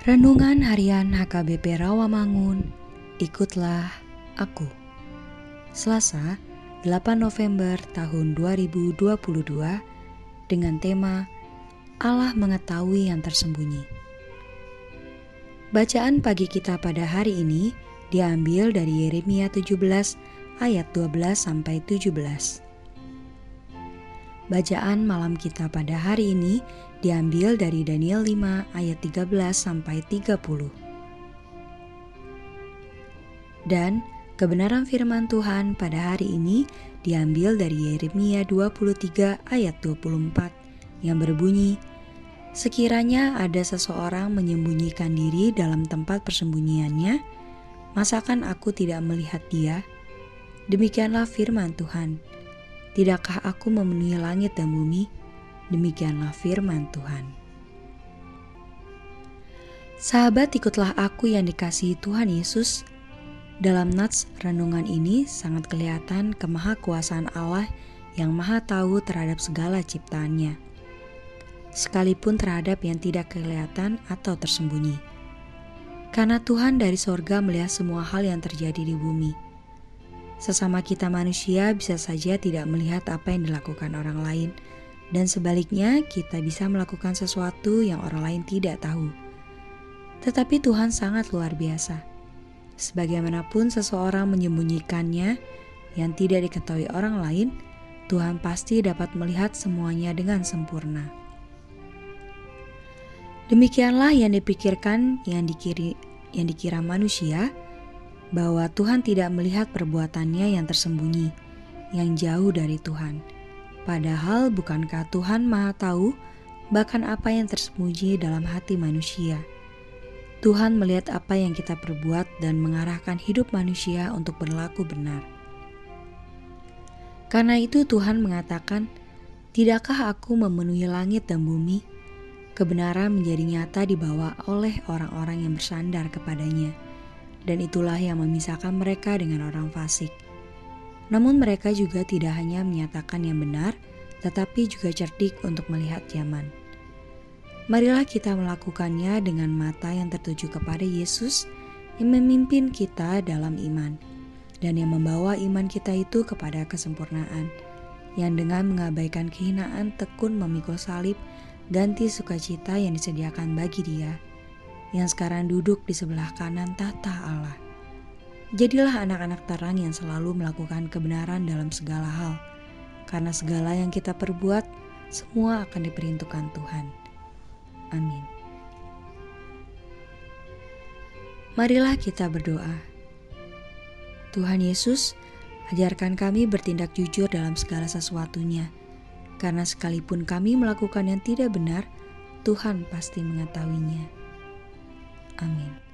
Renungan Harian HKBP Rawamangun, ikutlah aku. Selasa, 8 November tahun 2022 dengan tema Allah mengetahui yang tersembunyi. Bacaan pagi kita pada hari ini diambil dari Yeremia 17 ayat 12 sampai 17. Bacaan malam kita pada hari ini diambil dari Daniel 5 ayat 13 sampai 30. Dan kebenaran firman Tuhan pada hari ini diambil dari Yeremia 23 ayat 24 yang berbunyi, Sekiranya ada seseorang menyembunyikan diri dalam tempat persembunyiannya, masakan aku tidak melihat dia? Demikianlah firman Tuhan. Tidakkah aku memenuhi langit dan bumi? Demikianlah firman Tuhan. Sahabat, ikutlah aku yang dikasihi Tuhan Yesus. Dalam nats renungan ini sangat kelihatan kemahakuasaan Allah yang maha tahu terhadap segala ciptaannya. Sekalipun terhadap yang tidak kelihatan atau tersembunyi. Karena Tuhan dari sorga melihat semua hal yang terjadi di bumi Sesama kita manusia bisa saja tidak melihat apa yang dilakukan orang lain, dan sebaliknya kita bisa melakukan sesuatu yang orang lain tidak tahu. Tetapi Tuhan sangat luar biasa. Sebagaimanapun seseorang menyembunyikannya yang tidak diketahui orang lain, Tuhan pasti dapat melihat semuanya dengan sempurna. Demikianlah yang dipikirkan yang dikiri yang dikira manusia, bahwa Tuhan tidak melihat perbuatannya yang tersembunyi, yang jauh dari Tuhan. Padahal bukankah Tuhan Maha Tahu bahkan apa yang tersembunyi dalam hati manusia? Tuhan melihat apa yang kita perbuat dan mengarahkan hidup manusia untuk berlaku benar. Karena itu Tuhan mengatakan, Tidakkah aku memenuhi langit dan bumi? Kebenaran menjadi nyata dibawa oleh orang-orang yang bersandar kepadanya dan itulah yang memisahkan mereka dengan orang fasik. Namun mereka juga tidak hanya menyatakan yang benar, tetapi juga cerdik untuk melihat zaman. Marilah kita melakukannya dengan mata yang tertuju kepada Yesus yang memimpin kita dalam iman dan yang membawa iman kita itu kepada kesempurnaan yang dengan mengabaikan kehinaan tekun memikul salib ganti sukacita yang disediakan bagi dia yang sekarang duduk di sebelah kanan tata Allah. Jadilah anak-anak terang yang selalu melakukan kebenaran dalam segala hal, karena segala yang kita perbuat semua akan diperuntukkan Tuhan. Amin. Marilah kita berdoa. Tuhan Yesus, ajarkan kami bertindak jujur dalam segala sesuatunya, karena sekalipun kami melakukan yang tidak benar, Tuhan pasti mengetahuinya. Amin.